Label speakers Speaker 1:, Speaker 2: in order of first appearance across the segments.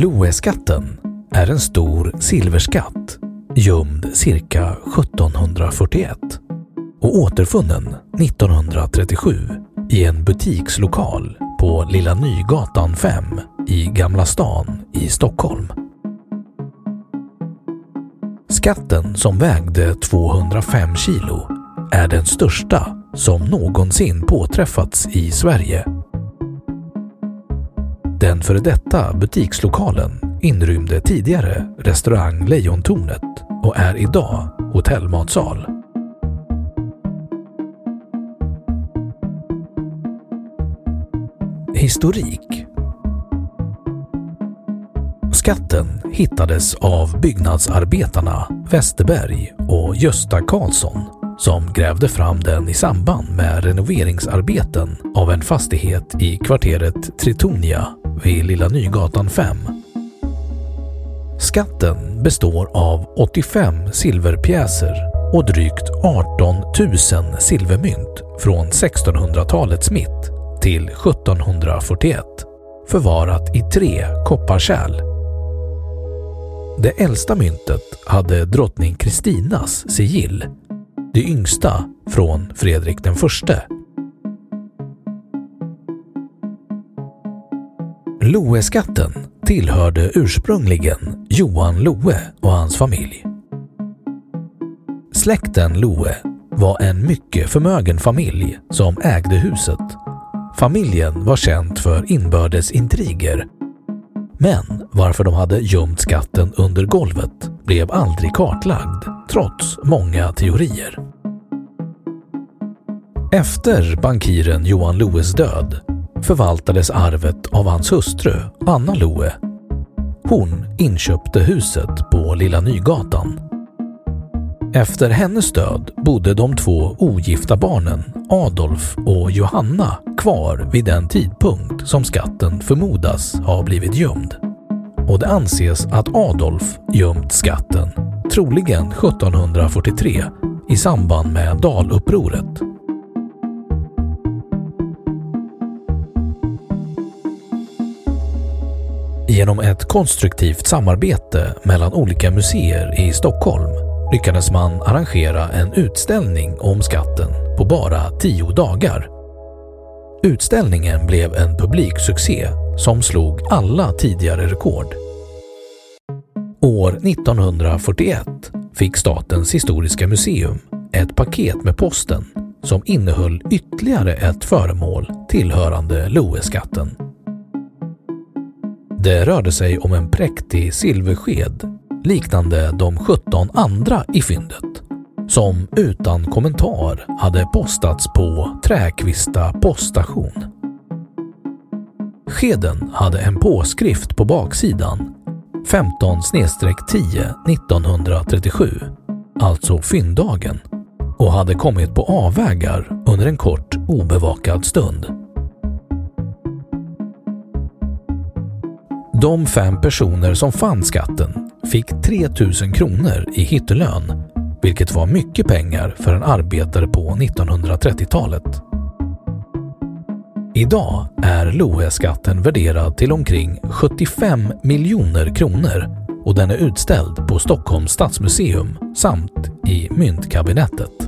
Speaker 1: Loeskatten är en stor silverskatt gömd cirka 1741 och återfunnen 1937 i en butikslokal på Lilla Nygatan 5 i Gamla stan i Stockholm. Skatten som vägde 205 kilo är den största som någonsin påträffats i Sverige. Den före detta butikslokalen inrymde tidigare restaurang Lejontornet och är idag hotellmatsal. Historik Skatten hittades av byggnadsarbetarna Westerberg och Gösta Karlsson som grävde fram den i samband med renoveringsarbeten av en fastighet i kvarteret Tritonia vid Lilla Nygatan 5. Skatten består av 85 silverpjäser och drygt 18 000 silvermynt från 1600-talets mitt till 1741 förvarat i tre kopparkärl det äldsta myntet hade drottning Kristinas sigill, det yngsta från Fredrik den förste. Loeskatten tillhörde ursprungligen Johan Loe och hans familj. Släkten Loe var en mycket förmögen familj som ägde huset. Familjen var känd för inbördes intriger men varför de hade gömt skatten under golvet blev aldrig kartlagd, trots många teorier. Efter bankiren Johan Loes död förvaltades arvet av hans hustru Anna Loe. Hon inköpte huset på Lilla Nygatan. Efter hennes död bodde de två ogifta barnen Adolf och Johanna kvar vid den tidpunkt som skatten förmodas ha blivit gömd. Och det anses att Adolf gömt skatten, troligen 1743, i samband med Dalupproret. Genom ett konstruktivt samarbete mellan olika museer i Stockholm lyckades man arrangera en utställning om skatten på bara tio dagar. Utställningen blev en publiksuccé som slog alla tidigare rekord. År 1941 fick Statens historiska museum ett paket med posten som innehöll ytterligare ett föremål tillhörande Loeskatten. Det rörde sig om en präktig silversked liknande de 17 andra i fyndet som utan kommentar hade postats på Träkvista poststation. Skeden hade en påskrift på baksidan 15 10 1937, alltså fynddagen och hade kommit på avvägar under en kort obevakad stund. De fem personer som fann skatten fick 3 000 kronor i hittelön, vilket var mycket pengar för en arbetare på 1930-talet. Idag är Loeskatten värderad till omkring 75 miljoner kronor och den är utställd på Stockholms stadsmuseum samt i Myntkabinettet.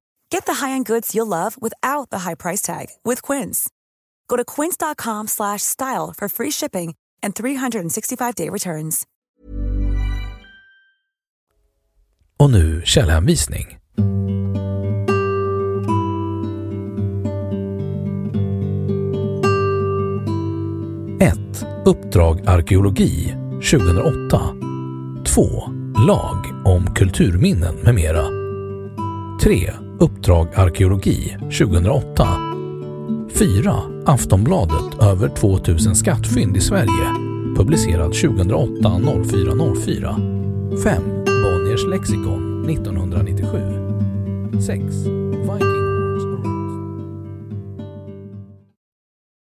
Speaker 2: Get the high-end goods you'll love without the high price tag with Quince. Go to quince.com slash style for free shipping and 365-day returns.
Speaker 1: Och nu källhänvisning. Ett Uppdrag arkeologi 2008 2. Lag om kulturminnen med mera 3. Uppdrag arkeologi 2008 4. Aftonbladet över 2000 skattfynd i Sverige publicerad 2008 0404 5. Bonniers lexikon 1997 6.